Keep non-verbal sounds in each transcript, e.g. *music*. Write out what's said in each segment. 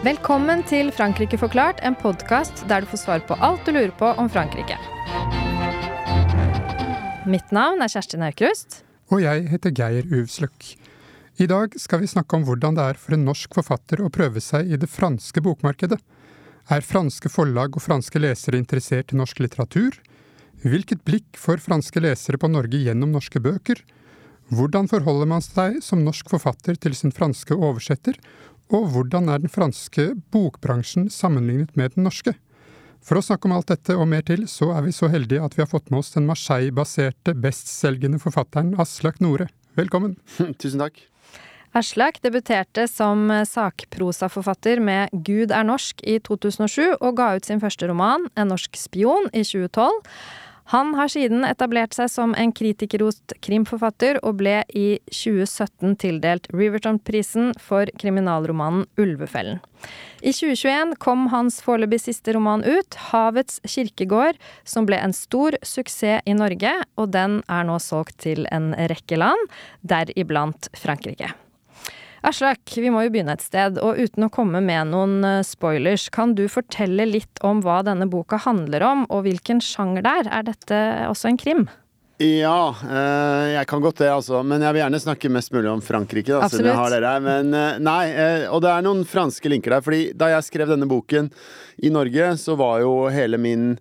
Velkommen til Frankrike forklart, en podkast der du får svar på alt du lurer på om Frankrike. Mitt navn er Kjersti Naukrust. Og jeg heter Geir Uvsløk. I dag skal vi snakke om hvordan det er for en norsk forfatter å prøve seg i det franske bokmarkedet. Er franske forlag og franske lesere interessert i norsk litteratur? Hvilket blikk får franske lesere på Norge gjennom norske bøker? Hvordan forholder man seg som norsk forfatter til sin franske oversetter, og hvordan er den franske bokbransjen sammenlignet med den norske? For å snakke om alt dette og mer til, så er vi så heldige at vi har fått med oss den Marseille-baserte bestselgende forfatteren Aslak Nore. Velkommen. *laughs* Tusen takk. Aslak debuterte som sakprosaforfatter med Gud er norsk i 2007, og ga ut sin første roman, En norsk spion, i 2012. Han har siden etablert seg som en kritikerrost krimforfatter, og ble i 2017 tildelt Riverton-prisen for kriminalromanen Ulvefellen. I 2021 kom hans foreløpig siste roman ut, Havets kirkegård, som ble en stor suksess i Norge, og den er nå solgt til en rekke land, deriblant Frankrike. Aslak, vi må jo begynne et sted, og uten å komme med noen eh, spoilers, kan du fortelle litt om hva denne boka handler om, og hvilken sjanger det er? Er dette også en krim? Ja, eh, jeg kan godt det, altså. Men jeg vil gjerne snakke mest mulig om Frankrike. Da, siden jeg har dere her. Men eh, nei, og det er noen franske linker der. fordi da jeg skrev denne boken i Norge, så var jo hele min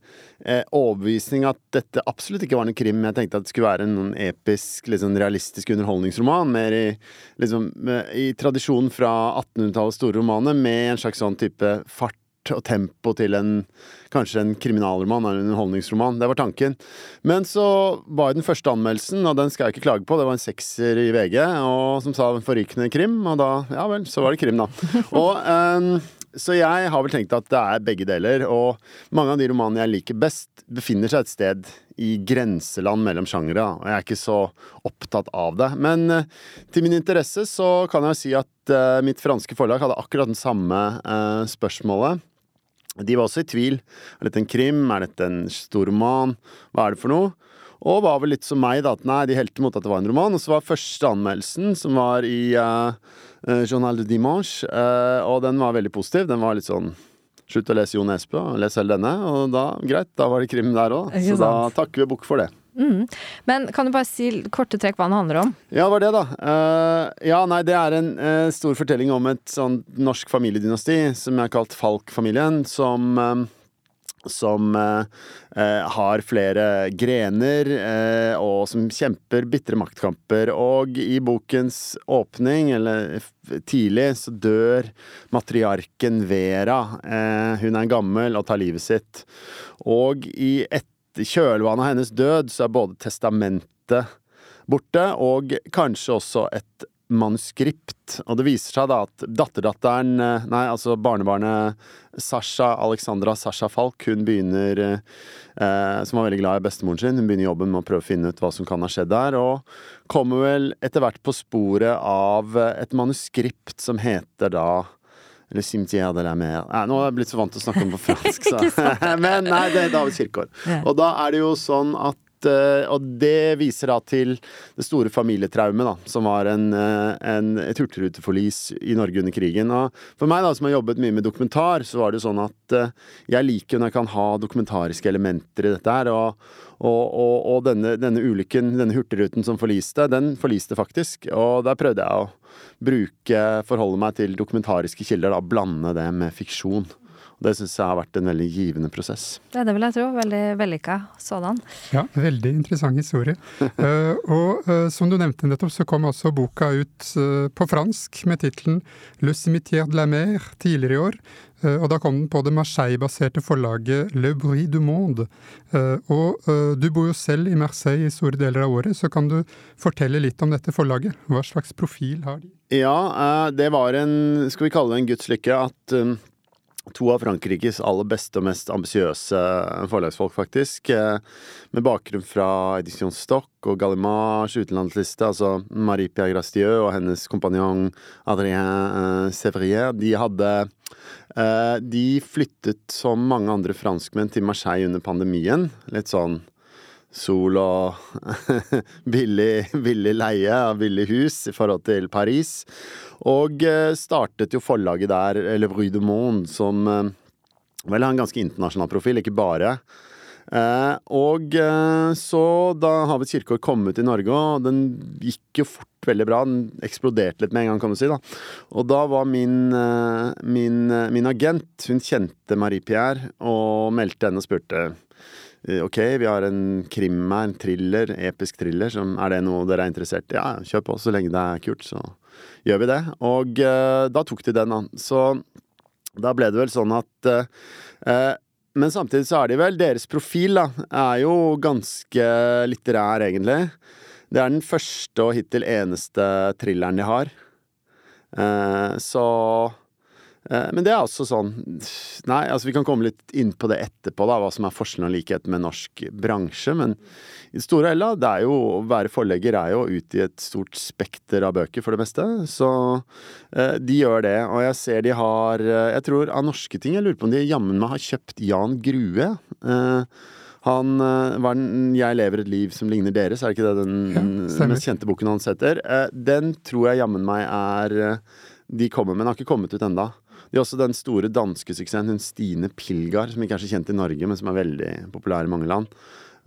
eh, overbevisning at dette absolutt ikke var noen krim. Jeg tenkte at det skulle være en episk, liksom realistisk underholdningsroman. Mer i, liksom, i tradisjonen fra 1800-tallets store romaner, med en slags sånn type fart og tempo til en kanskje en kriminalroman eller en underholdningsroman. Det var tanken. Men så var den første anmeldelsen, og den skal jeg ikke klage på, det var en sekser i VG, og som sa forrykende krim, og da Ja vel, så var det krim, da. *laughs* Og um, så jeg har vel tenkt at det er begge deler, og mange av de romanene jeg liker best, befinner seg et sted i grenseland mellom sjangere, og jeg er ikke så opptatt av det. Men uh, til min interesse så kan jeg si at uh, mitt franske forlag hadde akkurat den samme uh, spørsmålet. De var også i tvil. Er dette en krim? Er dette en stor roman? Hva er det for noe? Og var vel litt som meg, da, at nei, de helte mot at det var en roman. Og så var første anmeldelsen, som var i uh, Journal de Dimanche, uh, og den var veldig positiv. Den var litt sånn Slutt å lese Jo Nesbø, les selv denne. Og da, greit, da var det krim der òg. Så da takker vi bukk for det. Mm. Men kan du bare si korte trekk hva den handler om? Ja, det var det, da. Uh, ja, nei, det er en uh, stor fortelling om et sånn norsk familiedynasti som jeg har kalt Falk-familien, som uh, som eh, eh, har flere grener, eh, og som kjemper bitre maktkamper. Og i bokens åpning, eller tidlig, så dør matriarken Vera. Eh, hun er gammel og tar livet sitt. Og i et kjølvannet av hennes død så er både testamentet borte, og kanskje også et manuskript. Og det viser seg da at datterdatteren, eh, nei, altså barnebarnet Sasha Alexandra Sasha Falk, hun begynner eh, Som var veldig glad i bestemoren sin. Hun begynner jobben med å prøve å finne ut hva som kan ha skjedd der, og kommer vel etter hvert på sporet av et manuskript som heter da eller de la Mer. Nei, nå har jeg blitt så vant til å snakke om på fransk, *laughs* så. *laughs* Men nei, det er David Kirkegård. Og da er det jo sånn at og det viser da til det store familietraumet, som var en, eh, en, et hurtigruteforlis i Norge under krigen. Og for meg, da, som har jobbet mye med dokumentar, så var det sånn at eh, jeg liker når jeg kan ha dokumentariske elementer i dette her. og og, og, og denne, denne, ulykken, denne hurtigruten som forliste, den forliste faktisk. Og der prøvde jeg å bruke, forholde meg til dokumentariske kilder, da, blande det med fiksjon. Det syns jeg har vært en veldig givende prosess. Det, det vil jeg tro. Veldig vellykka sådan. Ja, veldig interessant historie. uh, *laughs* og uh, som du nevnte nettopp, så kom også boka ut uh, på fransk med tittelen Le cimetière de la mer tidligere i år. Og da kom den på det Marseille-baserte forlaget Le Bruit du Monde. Og du bor jo selv i Marseille i store deler av året, så kan du fortelle litt om dette forlaget? Hva slags profil har de? Ja, det var en, skal vi kalle det en gudslykke, at to av Frankrikes aller beste og mest ambisiøse forlagsfolk, faktisk. Eh, med bakgrunn fra Edition Stock og Gallimards utenlandsliste, altså Marie-Pierre Grastieux og hennes kompanjong Adrien eh, Sevrier. De hadde De flyttet som mange andre franskmenn til Marseille under pandemien. Litt sånn sol og *laughs* billig, billig leie av billig hus i forhold til Paris. Og startet jo forlaget der, eller Rue de Monde, som vel har en ganske internasjonal profil, ikke bare. Eh, og eh, så da Havets kirkeår kom ut i Norge, og den gikk jo fort veldig bra, den eksploderte litt med en gang, kan du si, da. Og da var min, eh, min, eh, min agent, hun kjente Marie-Pierre, og meldte henne og spurte eh, Ok, vi har en krim her, en thriller, episk thriller. Som, er det noe dere er interessert i? Ja, kjør på, så lenge det er kult, så gjør vi det. Og uh, da tok de den, da. Så da ble det vel sånn at uh, men samtidig så er de vel Deres profil da, er jo ganske litterær, egentlig. Det er den første og hittil eneste thrilleren de har. Uh, så eh, Men det er også sånn Nei, altså vi kan komme litt inn på det etterpå, da, hva som er forskjellen og likheten med norsk bransje. Men i det store og hele, det er jo å være forlegger er jo ute i et stort spekter av bøker, for det meste. Så eh, de gjør det. Og jeg ser de har eh, Jeg tror av norske ting Jeg lurer på om de jammen meg har kjøpt Jan Grue. Eh, han eh, var den 'Jeg lever et liv som ligner deres', er det ikke det den Ja, mest kjente boken hans heter? Eh, den tror jeg jammen meg er eh, De kommer men har ikke kommet ut enda. De har også den store danske suksessen, hun Stine Pilgaard, som ikke er så kjent i Norge, men som er veldig populær i mange land.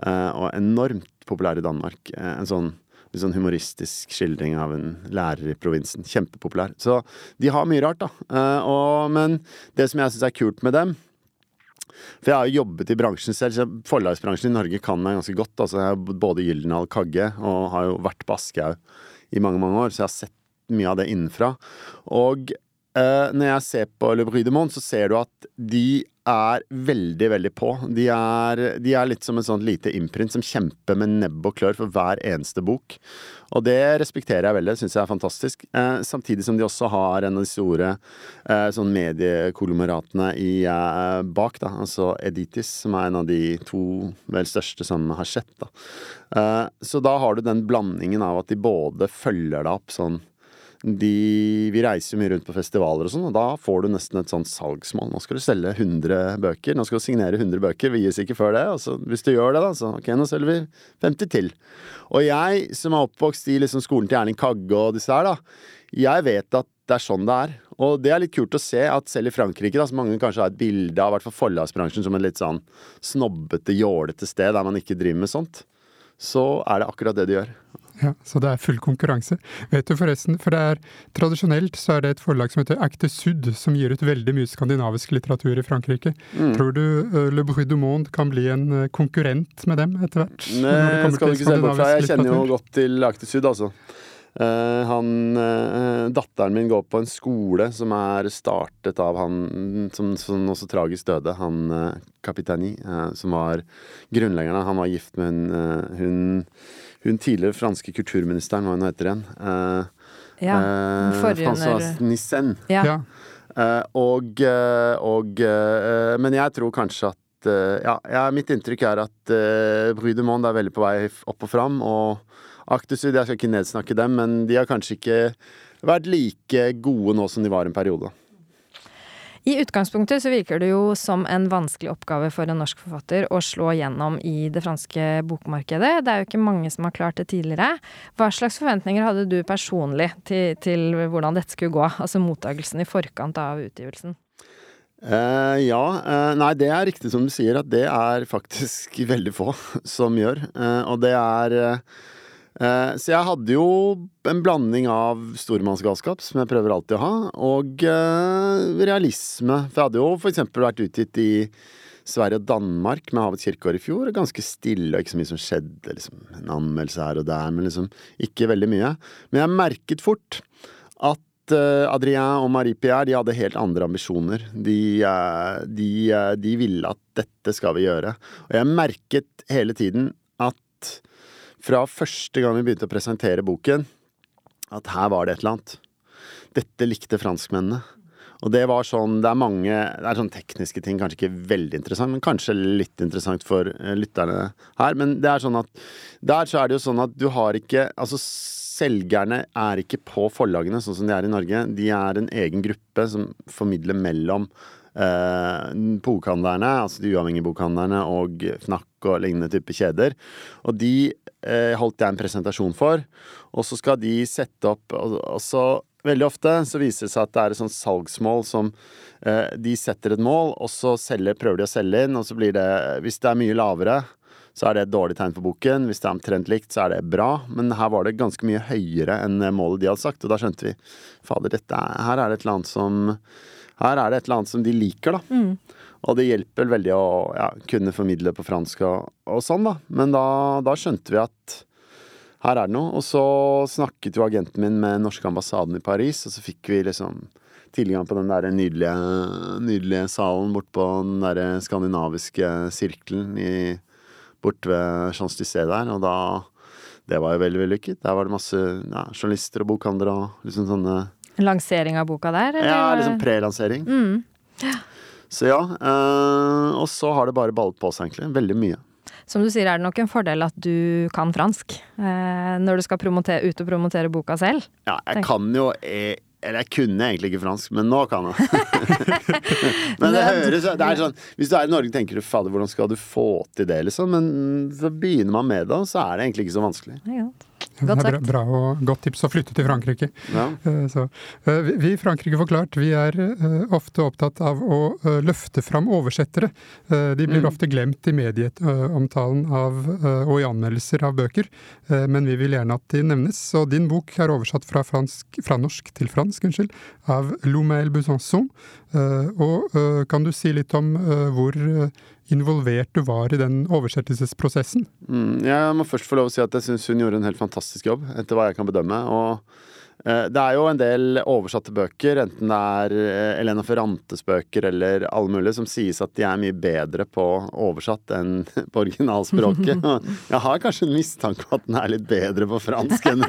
Eh, og enormt populær i Danmark. Eh, en sånn litt sånn humoristisk skildring av en lærer i provinsen. Kjempepopulær. Så de har mye rart, da. Uh, og, men det som jeg syns er kult med dem For jeg har jo jobbet i bransjen selv, så forlagsbransjen i Norge kan meg ganske godt. Altså, jeg har både Gyldendal Kagge og har jo vært på Aschehoug i mange, mange år, så jeg har sett mye av det innenfra. Og eh, når jeg ser på Le Brudemont så ser du at de er veldig, veldig på. De er, de er litt som et sånt lite imprint som kjemper med nebb og klør for hver eneste bok. Og det respekterer jeg veldig, syns jeg er fantastisk. Eh, samtidig som de også har en av de store eh, sånn mediekolomeratene i, eh, bak, da. Altså Editis, som er en av de to vel største som har sett, da. Så da har du den blandingen av at de både følger deg opp sånn de, vi reiser jo mye rundt på festivaler og sånn, og da får du nesten et sånt salgsmål. Nå skal du selge 100 bøker. Nå skal du signere 100 bøker. Vi gis ikke før det. Altså, hvis du gjør det, da, så ok, nå selger vi 50 til. Og jeg som er oppvokst i liksom skolen til Erling Kagge og disse her, da, jeg vet at det er sånn det er. Og det er litt kult å se at selv i Frankrike, da, som mange kanskje har et bilde av hvert fall forlagsbransjen som en litt sånn snobbete, jålete sted der man ikke driver med sånt, så er det akkurat det de gjør. Ja, Så det er full konkurranse. Vet du forresten, for det er Tradisjonelt så er det et forlag som heter Acte Sud, som gir ut veldig mye skandinavisk litteratur i Frankrike. Mm. Tror du uh, Le Bruit du Monde kan bli en uh, konkurrent med dem etter hvert? Nei, skal du ikke se bort fra. Jeg kjenner jo godt til Acte Sud, altså. Uh, han, uh, datteren min går på en skole som er startet av han som, som også tragisk døde, han Kapitani, eh, som var grunnleggeren. Han var gift med hun, eh, hun, hun tidligere franske kulturministeren, hva hun heter igjen. Eh, Ja, under François Nissen. Ja. Ja. Eh, og, eh, og eh, Men jeg tror kanskje at eh, ja, ja, mitt inntrykk er at uh, Bruy de Monde er veldig på vei opp og fram. Og Actes jeg skal ikke nedsnakke dem, men de har kanskje ikke vært like gode nå som de var en periode. I utgangspunktet så virker det jo som en vanskelig oppgave for en norsk forfatter å slå gjennom i det franske bokmarkedet. Det er jo ikke mange som har klart det tidligere. Hva slags forventninger hadde du personlig til, til hvordan dette skulle gå? Altså mottagelsen i forkant av utgivelsen? Uh, ja. Uh, nei, det er riktig som du sier, at det er faktisk *laughs* veldig få som gjør. Uh, og det er Så jeg hadde jo en blanding av stormannsgalskap, som jeg prøver alltid å ha, og eh, realisme. For jeg hadde jo for eksempel vært utgitt i Sverige og Danmark med Havets kirkeår i fjor. Ganske stille og ikke så mye som skjedde. Liksom, en anmeldelse her og der, men liksom ikke veldig mye. Men jeg merket fort at eh, Adrien og Marie-Pierre de hadde helt andre ambisjoner. De, eh, de, eh, de ville at dette skal vi gjøre. Og jeg merket hele tiden at fra første gang vi begynte å presentere boken, at her var det et eller annet. Dette likte franskmennene. Og det var sånn Det er mange Det er sånn tekniske ting, kanskje ikke veldig interessant, men kanskje litt interessant for eh, lytterne her. Men det er sånn at der så er det jo sånn at du har ikke Altså selgerne er ikke på forlagene sånn som de er i Norge. De er en egen gruppe som formidler mellom eh, bokhandlerne, altså de uavhengige bokhandlerne, og Fnac og lignende type kjeder. Og de holdt jeg en presentasjon for, og så skal de sette opp og, så Veldig ofte så viser det seg at det er et sånt salgsmål som eh, De setter et mål, og så selger, prøver de å selge inn, og så blir det Hvis det er mye lavere, så er det et dårlig tegn for boken. Hvis det er omtrent likt, så er det bra. Men her var det ganske mye høyere enn målet de hadde sagt, og da skjønte vi fader, dette er, her er det et eller annet som her er det et eller annet som de liker, da. Mm. Og det hjelper veldig å ja, kunne formidle på fransk og, og sånn, da. Men da, da, skjønte vi at her er det noe. Og så snakket jo agenten min med norske ambassaden i Paris, og så fikk vi liksom tilgang på den der nydelige, nydelige salen bort på den der skandinaviske sirkelen i, bort ved Champs-Élysées der, og da Det var jo veldig vellykket. Der var det masse ja, journalister og bokhandlere og liksom sånne Lansering av boka der? Eller? Ja, liksom prelansering. Mm. Så ja. Øh, og så har det bare ballet på seg, egentlig. Veldig mye. Som du sier, er det nok en fordel at du kan fransk øh, når du skal ut og promotere boka selv? Ja, jeg kan jo jeg, Eller jeg kunne egentlig ikke fransk, men nå kan jeg. *laughs* men det høres det er sånn Hvis du er i Norge, tenker du fader, hvordan skal du få til det, liksom? Men så begynner man med det, og så er det egentlig ikke så vanskelig. Ja, Godt sagt. Bra, bra, og godt tips å flytte til Frankrike. Ja. Eh, så, eh, vi i Frankrike Forklart vi er eh, ofte opptatt av å løfte fram oversettere. De blir mm. ofte glemt i medieomtalen av, og i anmeldelser av bøker, men vi vil gjerne at de nevnes. Og din bok er oversatt fra, fransk, fra norsk til fransk unnskyld, av Lomael Busanson. Og kan du si litt om hvor involvert du var i den oversettelsesprosessen? Mm, jeg må først få lov å si at jeg syns hun gjorde en helt fantastisk jobb, etter hva jeg kan bedømme. og det er jo en del oversatte bøker, enten det er eh, Elena Ferrantes bøker eller alle mulige, som sies at de er mye bedre på oversatt enn *laughs* på originalspråket. *laughs* Jeg har kanskje en mistanke om at den er litt bedre på fransk *laughs* enn,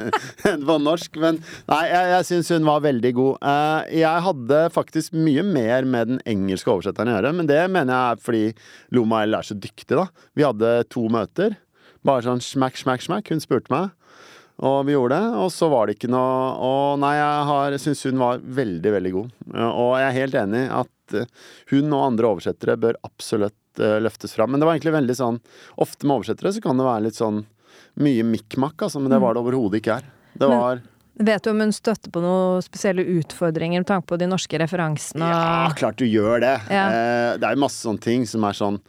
på norsk, men nei, jeg, jeg syns hun var veldig god. Eh, jeg hadde faktisk mye mer med den engelske oversetteren å gjøre, men det mener jeg er fordi Lomael er så dyktig, da. Vi hadde to møter. Bare sånn smack, smack, smack. Hun spurte meg. Og vi gjorde det, og så var det ikke noe Og nei, jeg, har, syns hun var veldig, veldig god. Og jeg er helt enig at eh, hun og andre oversettere bør absolutt uh, løftes fram. Men det var egentlig veldig sånn Ofte med oversettere så kan det være litt sånn mye mikk-makk, altså, men det var det overhodet ikke her. Det var Vet du om hun støtter på noen spesielle utfordringer med tanke på de norske referansene? Ja, klart du gjør det. Ja. Eh, det er jo masse sånne ting som er sånn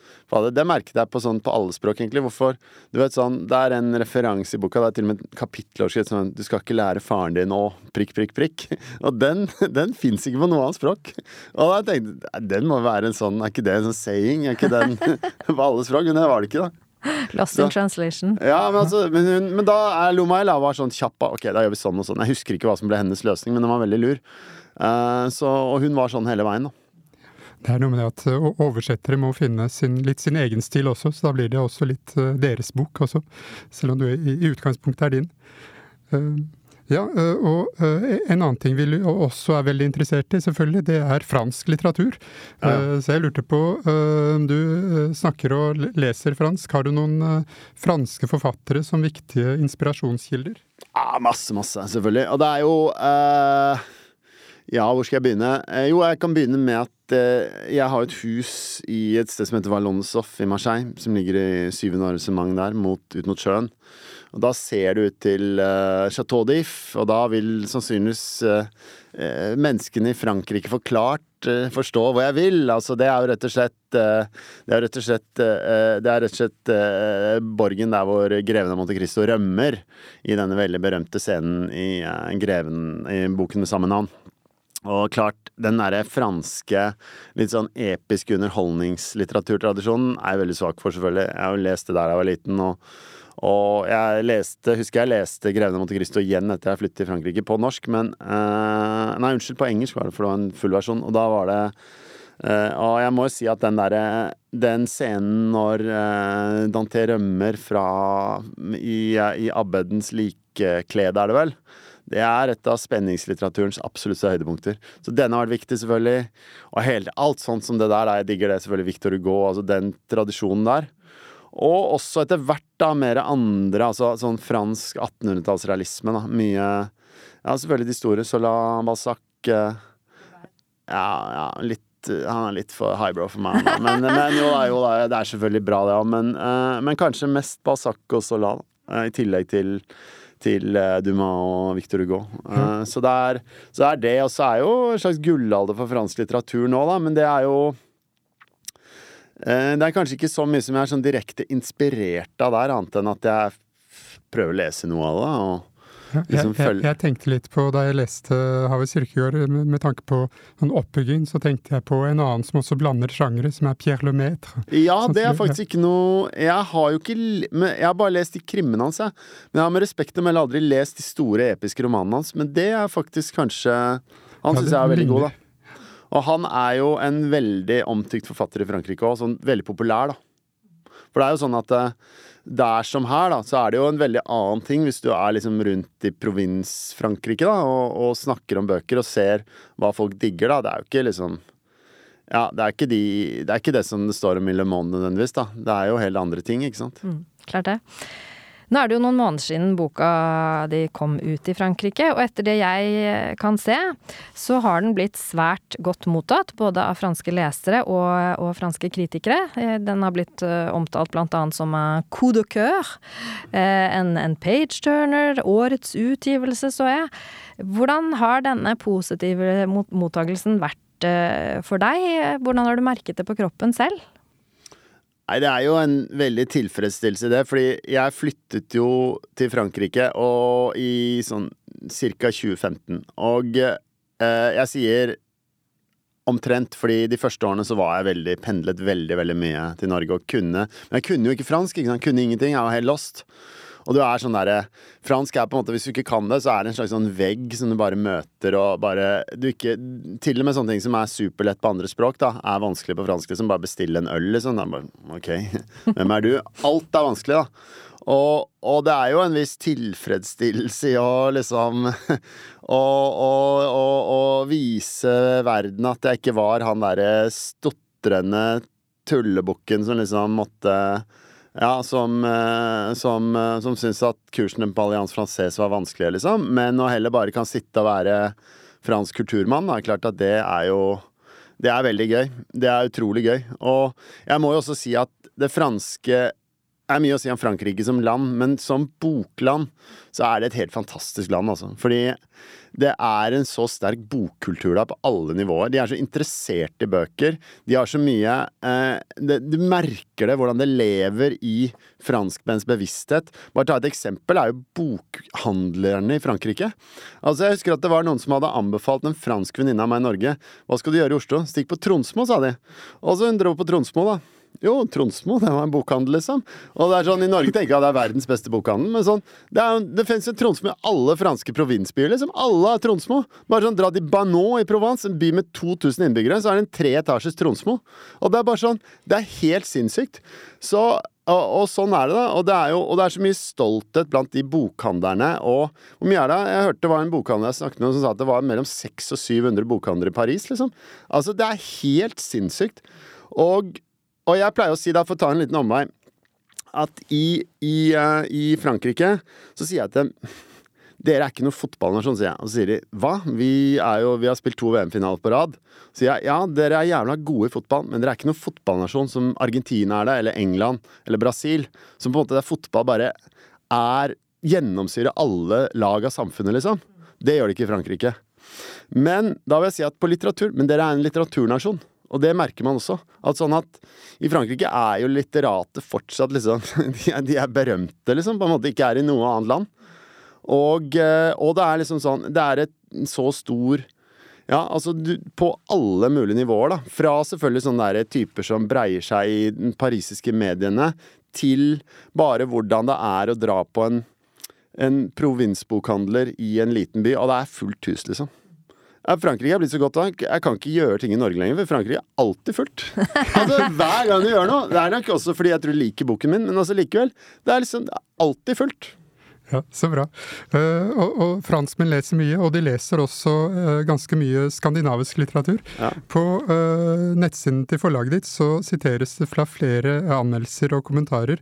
Det merket jeg på, sånn, på alle språk, egentlig. Hvorfor Du vet sånn, Det er en referanse i boka, det er til og med et kapitteloverskrift sånn Du skal ikke lære faren din å prikk, prikk, prikk. *laughs* Og den, den fins ikke på noe annet språk. Og da tenkte jeg den må være en sånn Er ikke det en sånn saying? Er ikke den *laughs* på alle språk? Men det var det ikke, da. *laughs* Lost in translation. Ja, men, altså, men, hun, men da er Lomaila var sånn kjapp Ok, da gjør vi sånn og sånn. Jeg husker ikke hva som ble hennes løsning, men den var veldig lur. Uh, så, og hun var sånn hele veien, da. Det er noe med det at eh, oversettere må finne sin, litt sin egen stil også, så da blir det også litt uh, deres bok også. Selv om du i, i utgangspunktet er din. Uh, ja, og en annen ting vi også er veldig interessert i, selvfølgelig, det er fransk litteratur. Ja. Så jeg lurte på, du snakker og leser fransk. Har du noen franske forfattere som viktige inspirasjonskilder? Ja, masse, masse, selvfølgelig. Og det er jo uh, Ja, hvor skal jeg begynne? Jo, jeg kan begynne med at uh, jeg har et hus i et sted som heter Valonsoff i Marseille, som ligger i syvende arrangement der, mot, ut mot sjøen. Og da ser du ut til uh, Chateau d'If, og da vil sannsynligvis uh, uh, menneskene i Frankrike forklart forstå hvor jeg vil. Altså, det er jo rett og slett Det er rett og slett Det er rett og slett borgen der hvor greven av Monte Cristo rømmer i denne veldig berømte scenen i greven i boken med samme navn. Og klart, den derre franske, litt sånn episke underholdningslitteraturtradisjonen er jeg veldig svak for, selvfølgelig. Jeg har jo lest det der jeg var liten, og og jeg leste, husker jeg leste 'Greven av Monte igjen etter jeg flyttet til Frankrike, på norsk, men uh, Nei, unnskyld, på engelsk var det, for det var en full versjon. Og da var det uh, Og jeg må jo si at den derre Den scenen når uh, Dante rømmer fra i, i abbedens likeklede, er det vel? Det er et av spenningslitteraturens absolutte høydepunkter. Så denne har vært viktig, selvfølgelig. Og helt, alt sånt som det der, jeg digger det selvfølgelig. Victor Hugo, altså den tradisjonen der. Og også etter hvert da mer andre, altså sånn fransk 1800-tallsrealisme. da, Mye Ja, selvfølgelig de store. Sola Balzac. eh, Ja, ja, litt han er litt for highbrow for meg. da. Men, men jo, da, jo da, det er selvfølgelig bra, det òg. Men, eh, men kanskje mest Balzac og Sola. Eh, I tillegg til, til eh, Dumas og Victor Hugo. Eh, så, det er, så det er det. Og så er jo en slags gullalder for fransk litteratur nå, da. Men det er jo Eh, Det er kanskje ikke så mye som jeg er sånn direkte inspirert av der, annet enn at jeg prøver å lese noe av det. Jeg, Liksom jeg, følg- jeg tenkte litt på da jeg leste Havet kirkegård, med, med tanke på sånn oppbygging, så tenkte jeg på en annen som også blander sjangere, som er Pierre Lemaitre. ja, Sånn det er faktisk ikke noe Jeg har jo ikke men Jeg har bare lest de krimmene hans, jeg. Men jeg har med respekt å melde aldri lest de store episke romanene hans. Men det er faktisk kanskje Han Ja, syns jeg er veldig god, da. Og han er jo en veldig omtykt forfatter i Frankrike òg, sånn veldig populær, da. For det er jo sånn at eh, der som her, da, så er det jo en veldig annen ting hvis du er liksom rundt i provins-Frankrike da, og, og snakker om bøker og ser hva folk digger, da. Det er jo ikke liksom Ja, det er ikke, de, det, er ikke det som det står om i Le Monde nødvendigvis, da. Det er jo helt andre ting, ikke sant. Klart det. Nå er det jo noen måneder siden boka de kom ut i Frankrike, og etter det jeg kan se, så har den blitt svært godt mottatt, både av franske lesere og, og franske kritikere. Eh, Den har blitt eh, omtalt blant annet som en coup de coeur, eh, en, en page-turner, årets utgivelse, så jeg. Hvordan har denne positive mot mottagelsen vært for deg? Hvordan har du merket det på kroppen selv? Nei, det er jo en veldig tilfredsstillelse det, fordi jeg flyttet jo til Frankrike og i sånn ca. 2015. Og eh, jeg sier omtrent, fordi de første årene så var jeg veldig pendlet veldig, veldig mye til Norge og kunne Men jeg kunne jo ikke fransk, ikke sant. Kunne ingenting. Jeg var helt lost. Og du er sånn derre Fransk er på en måte Hvis du ikke kan det, så er det en slags sånn vegg som du bare møter og bare Du ikke Til og med sånne ting som er superlett på andre språk, da, er vanskelig på fransk. Liksom bare bestille en øl, liksom. Da bare OK, *laughs* hvem er du? Alt er vanskelig, da. Og, og det er jo en viss tilfredsstillelse i å liksom *laughs* å vise verden at jeg ikke var han derre stotrende tullebukken som liksom måtte ja, som, eh, som, eh, som syns at kursene på Alliance Francaise var vanskelige, liksom. Men å heller bare kan sitte og være fransk kulturmann, da. Klart at det er jo Det er veldig gøy. Det er utrolig gøy. Og jeg må jo også si at det franske er mye å si om Frankrike som land, men som bokland så er det et helt fantastisk land, altså. Fordi det er en så sterk bokkultur der på alle nivåer. De er så interessert i bøker. De har så mye eh, det, Du merker det, hvordan det lever i franskmenns bevissthet. Bare ta et eksempel, er jo bokhandlerne i Frankrike. Altså Jeg husker at det var noen som hadde anbefalt en fransk venninne av meg i Norge. Hva skal du gjøre i Oslo? Stikk på Tronsmo, sa de. Og så hun dro på Tronsmo, da. Jo, Tronsmo, det var en bokhandel, liksom. Og det er sånn, I Norge tenker jeg at det er verdens beste bokhandel, men sånn Det, er det finnes jo Tronsmo i alle franske provinsbyer, liksom. Alle har Tronsmo. Bare sånn, Dra til Banon i Provence, en by med 2000 innbyggere, så er det en tre etasjes Tronsmo. Og det er bare sånn Det er helt sinnssykt. Så og, og sånn er det, da. Og det er jo og det er så mye stolthet blant de bokhandlerne. Og hvor mye er det? Jeg hørte det var en bokhandler jeg snakket med som sa at det var mellom 600 og 700 bokhandlere i Paris, liksom. Altså, det er helt sinnssykt. Og, og jeg pleier å si, da, for å ta en liten omvei, at i, i, uh, i Frankrike så sier jeg til dem dere er ikke noen fotballnasjon, sier jeg. Og så sier de hva? Vi, jo, vi har spilt to VM-finaler på rad. Så sier jeg ja, dere er jævla gode i fotball, men dere er ikke noen fotballnasjon som Argentina er det, eller England, eller Brasil. Som på en måte der fotball bare er Gjennomsyrer alle lag av samfunnet, liksom. Det gjør det ikke i Frankrike. Men da vil jeg si at på litteratur Men dere er en litteraturnasjon. Og det merker man også. At sånn at I Frankrike er jo litteratet fortsatt liksom *laughs* De er, de er berømte, liksom. På en måte ikke er i noe annet land. Og, eh, og det er liksom sånn Det er et så stor ja, altså du, på alle mulige nivåer, da. Fra selvfølgelig sånne der typer som breier seg i den parisiske mediene, til bare hvordan det er å dra på en, en provinsbokhandler i en liten by, og det er fullt hus, liksom. Frankrike er blitt så godt da. Jeg kan ikke gjøre ting i Norge lenger, for Frankrike er alltid fullt. altså, Hver gang du gjør noe. Det er nok også fordi jeg tror du liker boken min, men altså likevel. Det er liksom alltid fullt. Ja, Så bra. Uh, og, og, franskmenn leser mye, og de leser også uh, ganske mye skandinavisk litteratur. Ja. På uh, nettsiden til forlaget ditt så siteres det fra flere anmeldelser og kommentarer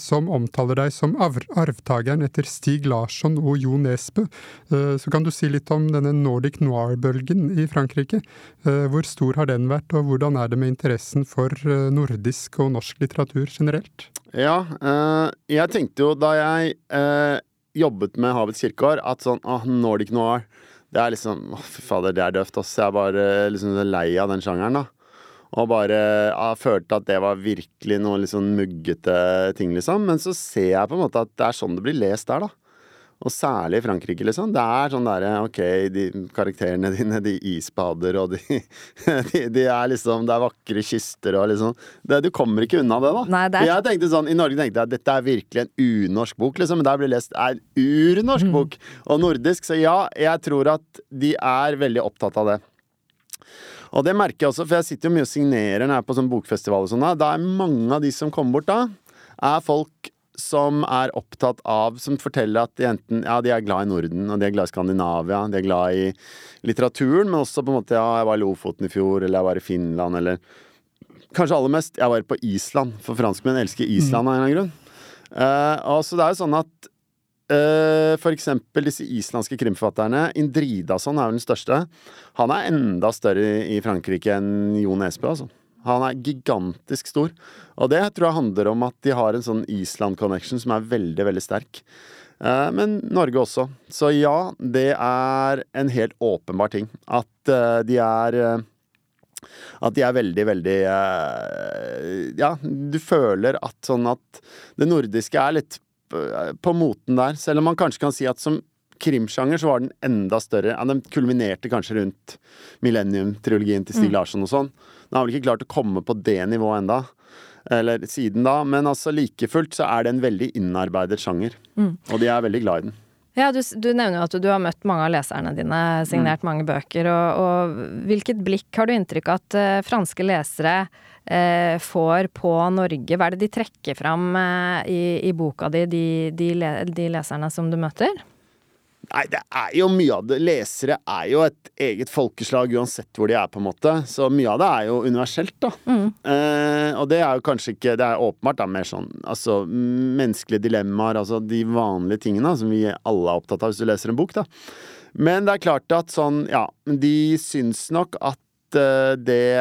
som omtaler deg som arvtakeren etter Stig Larsson og Jo Nesbø. så kan du si litt om denne Nordic noir-bølgen i Frankrike. hvor stor har den vært, og hvordan er det med interessen for nordisk og norsk litteratur generelt? Ja, jeg tenkte jo da jeg eh, jobbet med Havets kirkeår, at sånn ah, Nordic noir Det er liksom Å, fy fader, det er døvt, ass. Jeg er bare liksom lei av den sjangeren, da. Og bare jeg følte at det var virkelig noe sånn muggete ting, liksom. Men så ser jeg på en måte at det er sånn det blir lest der, da. Og særlig i Frankrike, liksom. Det er sånn derre OK, de karakterene dine, de isbader, og de, *laughs* de, de, er liksom Det er vakre kyster og liksom det, Du kommer ikke unna det, da. Nei, det er... Jeg tenkte sånn, I Norge tenkte jeg at dette er virkelig en unorsk bok, liksom. Men der blir lest er urnorsk mm. bok. Og nordisk. Så ja, jeg tror at de er veldig opptatt av det. Og det merker jeg også, for jeg sitter jo mye og signerer når jeg er på sånn bokfestival og sånn. Da er mange av de som kommer bort da, er folk som er opptatt av Som forteller at de enten ja, de er glad i Norden, og de er glad i Skandinavia, de er glad i litteraturen, men også på en måte ja, jeg var i Lofoten i fjor, eller jeg var i Finland, eller Kanskje aller mest, jeg var på Island, for franskmenn elsker Island av en eller annen grunn. Uh, så det er jo sånn at uh, for eksempel disse islandske krimforfatterne, Indridason er vel den største. Han er enda større i Frankrike enn Jo Nesbø, altså. Han er gigantisk stor. Og det tror jeg handler om at de har en sånn Island-connection som er veldig, veldig sterk. Eh, men Norge også. Så ja, det er en helt åpenbar ting. At eh, de er eh, at de er veldig, veldig Ja, du føler at sånn at det nordiske er litt på moten der. Selv om man kanskje kan si at som krimsjanger så var den enda større. Ja, den kulminerte kanskje rundt Millennium-trilogien til Stig mm. Larsson og sånn. Den har vel ikke klart å komme på det nivået enda eller siden da, men altså like fullt så er det en veldig innarbeidet sjanger. Mm. Og de er veldig glad i den. Ja, du, du, nevner jo at du har møtt mange av leserne dine, signert mm. mange bøker. Og, og, hvilket blikk har du inntrykk av at uh, franske lesere uh, får på Norge? Hva er det de trekker fram uh, i, i, boka di, de, de, de leserne som du møter? Nei, det er jo mye av det Lesere er jo et eget folkeslag uansett hvor de er, på en måte. Så mye av det er jo universelt, da. Mm. Eh, og det er jo kanskje ikke Det er åpenbart da mer sånn altså menneskelige dilemmaer, altså de vanlige tingene som vi alle er opptatt av hvis du leser en bok, da. Men det er klart at sånn, ja, de syns nok at uh, det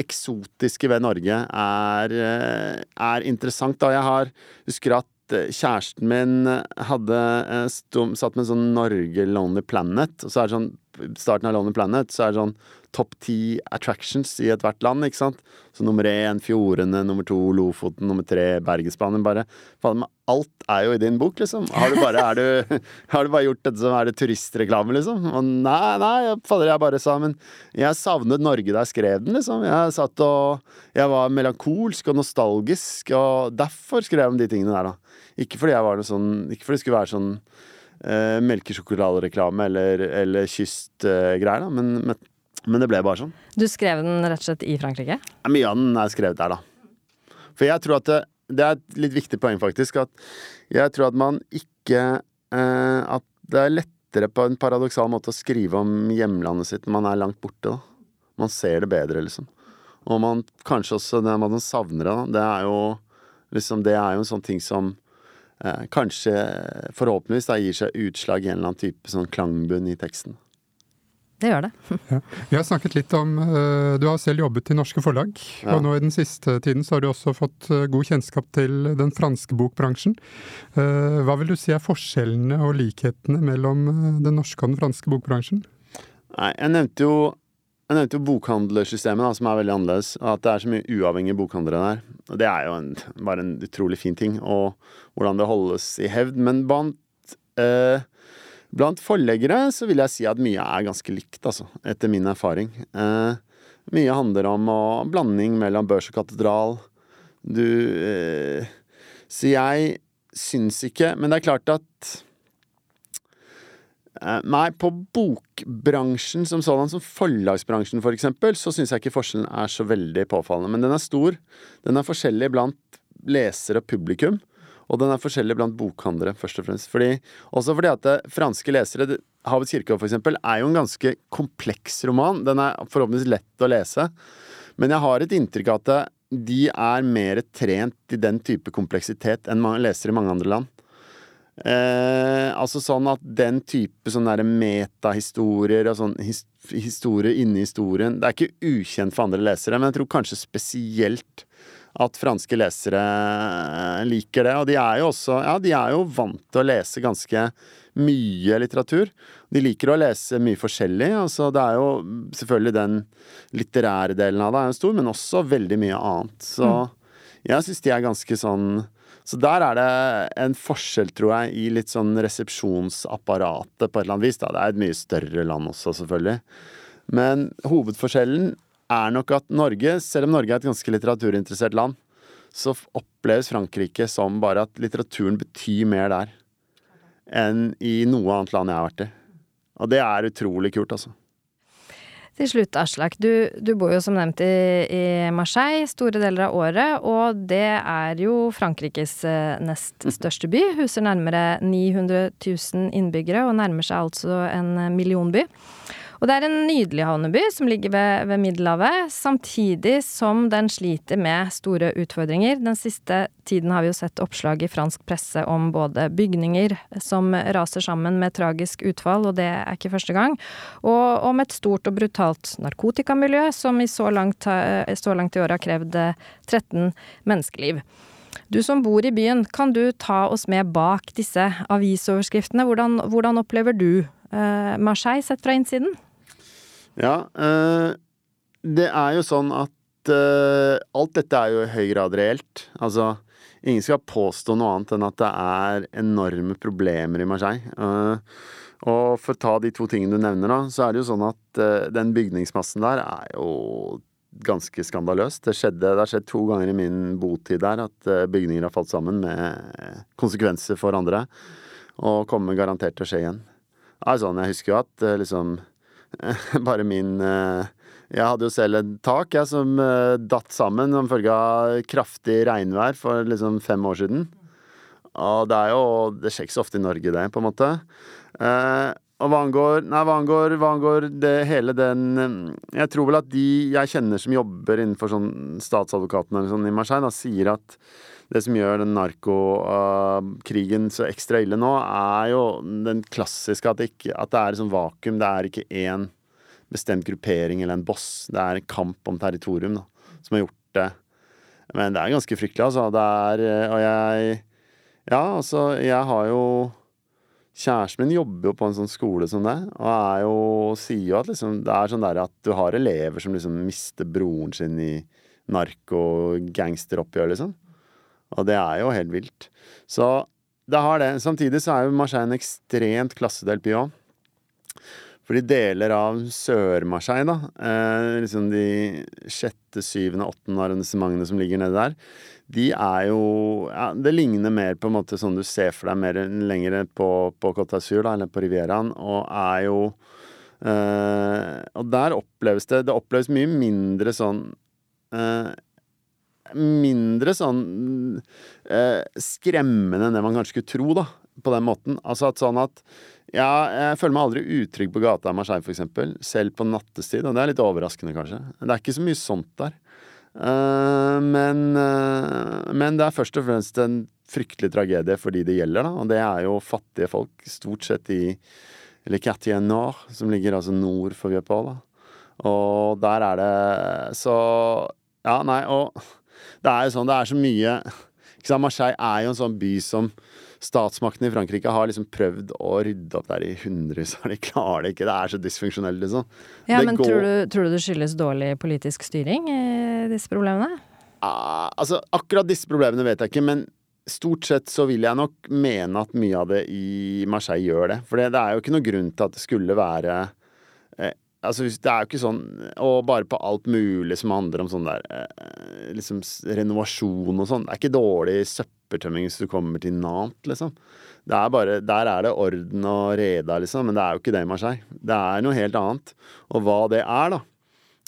eksotiske ved Norge er, uh, er interessant, da. Jeg har husker at Eh, kjæresten min hadde stå, satt med en sånn Norge Lonely Planet. Og så er det sånn starten av Lonely Planet så er det sånn topp ti attractions i ethvert land, ikke sant. Så nummer én Fjordene, nummer to Lofoten, nummer tre Bergensbanen. Bare faen alt er jo i din bok, liksom. Har du bare, du, *laughs* har du bare gjort dette som er det turistreklame, liksom? Og nei, nei, fader, jeg bare sa Men jeg savnet Norge da jeg skrev den, liksom. Jeg satt og Jeg var melankolsk og nostalgisk, og derfor skrev jeg om de tingene der, da. Ikke fordi jeg var noe sånn Ikke fordi det skulle være sånn uh, melkesjokoladereklame eller, eller kystgreier, uh, men, men, men, det ble bare sånn. Du skrev den rett og slett i Frankrike? Ja, mye av den er skrevet der, da. For jeg tror at det, det er et litt viktig poeng, faktisk, at jeg tror at man ikke uh, At det er lettere på en paradoksal måte å skrive om hjemlandet sitt når man er langt borte, da. Man ser det bedre, liksom. Og man kanskje også det man savner det, da. Det er jo liksom Det er jo en sånn ting som eh, kanskje, forhåpentligvis, da gir seg utslag i en eller annen type sånn klangbunn i teksten. Det gjør det. *laughs* ja. Vi har snakket litt om uh, Du har selv jobbet i norske forlag. Ja. Og nå i den siste tiden så har du også fått uh, god kjennskap til den franske bokbransjen. Hva vil du si er forskjellene og likhetene mellom den norske og den franske bokbransjen? Nei, jeg nevnte jo jeg nevnte jo bokhandlersystemet, da, som er veldig annerledes. Og at det er så mye uavhengige bokhandlere der. Og det er jo en, bare en utrolig fin ting. Og hvordan det holdes i hevd. Men blant, eh, blant forleggere så vil jeg si at mye er ganske likt, altså. Etter min erfaring. Eh, mye handler om og, blanding mellom børs og katedral. Du eh, Så jeg syns ikke Men det er klart at Eh, nei, på bokbransjen som sådan, som forlagsbransjen for eksempel, så syns jeg ikke forskjellen er så veldig påfallende. Men den er stor. Den er forskjellig blant leser og publikum. Og den er forskjellig blant bokhandlere, først og fremst. Fordi, også fordi at det, franske lesere Havets kirkegård, for eksempel, er jo en ganske kompleks roman. Den er forhåpentligvis lett å lese. Men jeg har et inntrykk av at de er mer trent i den type kompleksitet enn leser i mange andre land. Eh, altså sånn at den type sånne metahistorier og sånn his, historie inni historien Det er ikke ukjent for andre lesere, men jeg tror kanskje spesielt at franske lesere eh, liker det. Og de er jo også Ja, de er jo vant til å lese ganske mye litteratur. De liker å lese mye forskjellig. Altså, det er jo selvfølgelig den litterære delen av det er jo stor, men også veldig mye annet. Så mm. jeg syns de er ganske sånn så der er det en forskjell, tror jeg, i litt sånn resepsjonsapparatet på et eller annet vis. Da. Det er et mye større land også, selvfølgelig. Men hovedforskjellen er nok at Norge, selv om Norge er et ganske litteraturinteressert land, så oppleves Frankrike som bare at litteraturen betyr mer der enn i noe annet land jeg har vært i. Og det er utrolig kult, altså. Til slutt, Aslak. Du, du, bor jo som nevnt i, i, Marseille store deler av året, og det er jo Frankrikes eh, nest største by. Huser nærmere 900 000 innbyggere og nærmer seg altså en millionby. Og det er en nydelig havneby som ligger ved, ved, Middelhavet, samtidig som den sliter med store utfordringer. Den siste tiden har vi jo sett oppslag i fransk presse om både bygninger som raser sammen med tragisk utfall, og det er ikke første gang, og om et stort og brutalt narkotikamiljø som i så langt, så langt i år har krevd 13 menneskeliv. Du som bor i byen, kan du ta oss med bak disse avisoverskriftene? Hvordan, hvordan opplever du eh, Marseille sett fra innsiden? Ja, øh, det er jo sånn at øh, alt dette er jo i høy grad reelt. Altså, ingen skal påstå noe annet enn at det er enorme problemer i Marseille. Uh, og for å ta de to tingene du nevner, da, så er det jo sånn at den bygningsmassen der er jo ganske skandaløst. Det, skjedde, det har skjedd to ganger i min botid der at bygninger har falt sammen med konsekvenser for andre. Og kommer garantert til å skje igjen. Det er sånn, Jeg husker jo at liksom *laughs* bare min eh, Jeg hadde jo selv et tak jeg, som eh, datt sammen som følge av kraftig regnvær for liksom fem år siden. Og det er jo Det skjer ikke så ofte i Norge, det, på en måte. Eh, og hva angår, nei, hva angår, hva angår det, hele den Jeg tror vel at de jeg kjenner som jobber innenfor sånn statsadvokaten eller sånn i Marseille, da, sier at det som gjør den narkokrigen så ekstra ille nå, er jo den klassiske at det, ikke, at det er et sånt vakuum. Det er ikke én bestemt gruppering eller en boss. Det er en kamp om territorium da, som har gjort det. Men det er ganske fryktelig, altså. Det er Og jeg Ja, altså, jeg har jo Kjæresten min jobber jo på en sånn skole som det, og jo, sier jo at liksom, det er sånn der at du har elever som liksom mister broren sin i narko-gangsteroppgjør, liksom. Og det er jo helt vilt. Så det har det. Samtidig så er jo Marseille en ekstremt klassedelt by òg. Fordi deler av Sør-Marseille, da, eh, liksom de sjette, syvende, åttende arrangementene som ligger nede der, de er jo ja, Det ligner mer på en måte sånn du ser for deg mer lenger på, på Côte d'Azur, eller på Rivieraen, og er jo eh, Og der oppleves det Det oppleves mye mindre sånn eh, mindre sånn eh, skremmende enn det man kanskje skulle tro, da, på den måten. Altså at sånn at ja, jeg føler meg aldri utrygg på gata i Marseille, f.eks. Selv på nattestid, og det er litt overraskende, kanskje. Det er ikke så mye sånt der. Uh, men, uh, men det er først og fremst en fryktelig tragedie for de det gjelder, da. Og det er jo fattige folk, stort sett i Le Cartier Nord, som ligger altså nord for Viepol. Og der er det Så Ja, nei, og det er jo sånn, det er så mye ikke sant, Marseille er jo en sånn by som statsmakten i Frankrike har liksom prøvd å rydde opp der i hundrevis, og de klarer det ikke. Det er så dysfunksjonelt, liksom. Ja, det men går... tror, du, tror, du, det skyldes dårlig politisk styring, disse problemene? Ah, altså, akkurat disse problemene vet jeg ikke, men stort sett så vil jeg nok mene at mye av det i Marseille gjør det. For det, det er jo ikke noe grunn til at det skulle være eh, Altså, det er jo ikke sånn Og bare på alt mulig som handler om sånn der eh, Liksom renovasjon og sånn. Det er ikke dårlig søppeltømming hvis du kommer til Nant, liksom. Er bare Der er det orden og reda, liksom. Men det er jo ikke det i Marseille. Det er noe helt annet. Og hva det er, da.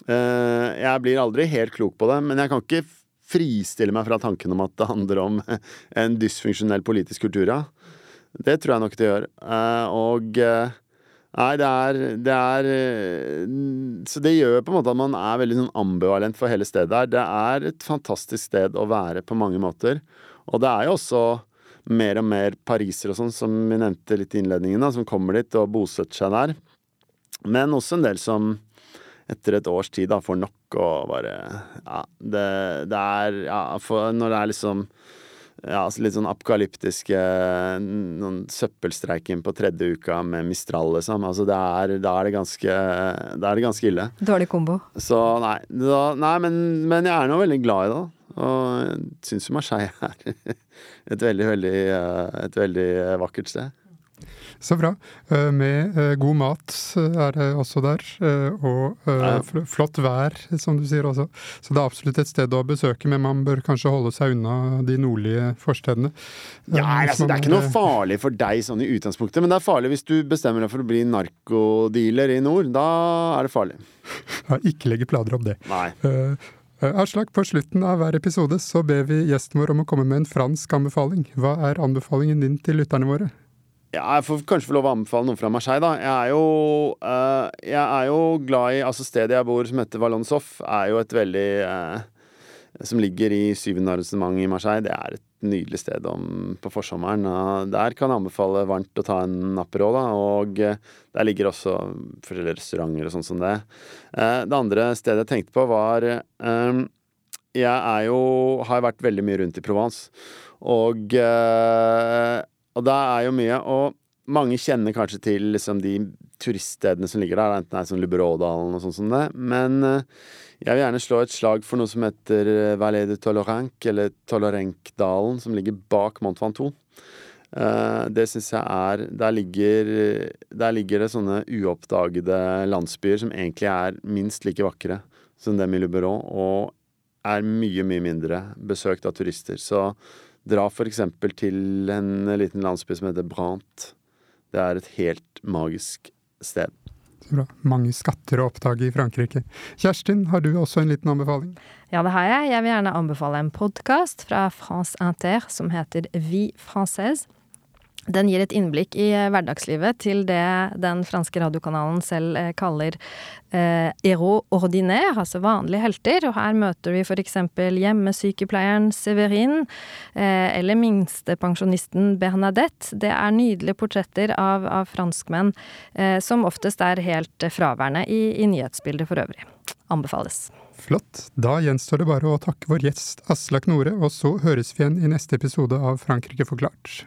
Eh, jeg blir aldri helt klok på det, men jeg kan ikke fristille meg fra tanken om at det handler om *laughs* en dysfunksjonell politisk kultur, ja. Det tror jeg nok det gjør. Eh, og eh, Nei, det er, det er Så det gjør på en måte at man er veldig sånn ambivalent for hele stedet her. Det er et fantastisk sted å være på mange måter. Og det er jo også mer og mer pariser og sånn, som vi nevnte litt i innledningen, da, som kommer dit og bosetter seg der. Men også en del som etter et års tid da får nok og bare Ja, det, det er Ja, for når det er liksom ja, altså litt sånn apokalyptiske Noen søppelstreiking på tredje uka med Mistral, liksom. Altså det er, da er det ganske Da er det ganske ille. Dårlig kombo. Så nei, da, nei men, men, jeg er nå veldig glad i det. Og syns jo Marseille er *laughs* et veldig, veldig, eh, et veldig vakkert sted. Så bra. Eh, med eh, god mat eh, er det også der, og flott vær, som du sier også. Så det er absolutt et sted å besøke, men man bør kanskje holde seg unna de nordlige forstedene. Ja, altså, det er ikke noe farlig for deg sånn i utgangspunktet, men det er farlig hvis du bestemmer deg for å bli narkodealer i nord. Da er det farlig. Ja, ikke legge planer om det. Nei. Aslak, på slutten av hver episode så ber vi gjesten vår om å komme med en fransk anbefaling. Hva er anbefalingen din til lytterne våre? Ja, jeg får kanskje få lov å anbefale noe fra Marseille, da. Jeg er jo, uh, jeg er jo glad i Altså, stedet jeg bor, som heter Valonsoff, er jo et veldig uh, Som ligger i syvende arrangement i Marseille. Det er et nydelig sted om, på forsommeren. Og der kan jeg anbefale varmt å ta en Aperol, da. Og der ligger også forskjellige restauranter og sånn som det. det andre stedet jeg tenkte på, var Jeg er jo Har vært veldig mye rundt i Provence. Og og det er jo mye. Og mange kjenner kanskje til liksom, de turiststedene som ligger der, enten det er sånn Luberådalen og sånn som det. Men uh, jeg vil gjerne slå et slag for noe som heter uh, Vallée de Tolorenc, eller Tolorencdalen, som ligger bak Mont Ventoux. Uh, det syns jeg er der ligger, der ligger det sånne uoppdagede landsbyer som egentlig er minst like vakre som dem i Luberon, og er mye, mye mindre besøkt av turister. Så Dra f.eks. til en liten landsby som heter Brant. Det er et helt magisk sted. Så bra. Mange skatter å oppdage i Frankrike. Kjerstin, har du også en liten anbefaling? Ja, det har jeg. Jeg vil gjerne anbefale en podkast fra France Inter som heter Vie Française. Den gir et innblikk i eh, hverdagslivet til det den franske radiokanalen selv eh, kaller eh, héros ordinaire, altså vanlige helter. Og her møter vi eksempel hjemmesykepleieren Severin, eh, eller minstepensjonisten Bernadette. Det er nydelige portretter av, av franskmenn, eh, som oftest er helt fraværende i, i nyhetsbildet for øvrig. Anbefales. Flott. Da gjenstår det bare å takke vår gjest Aslak Nore, og så høres vi igjen i neste episode av Frankrike forklart.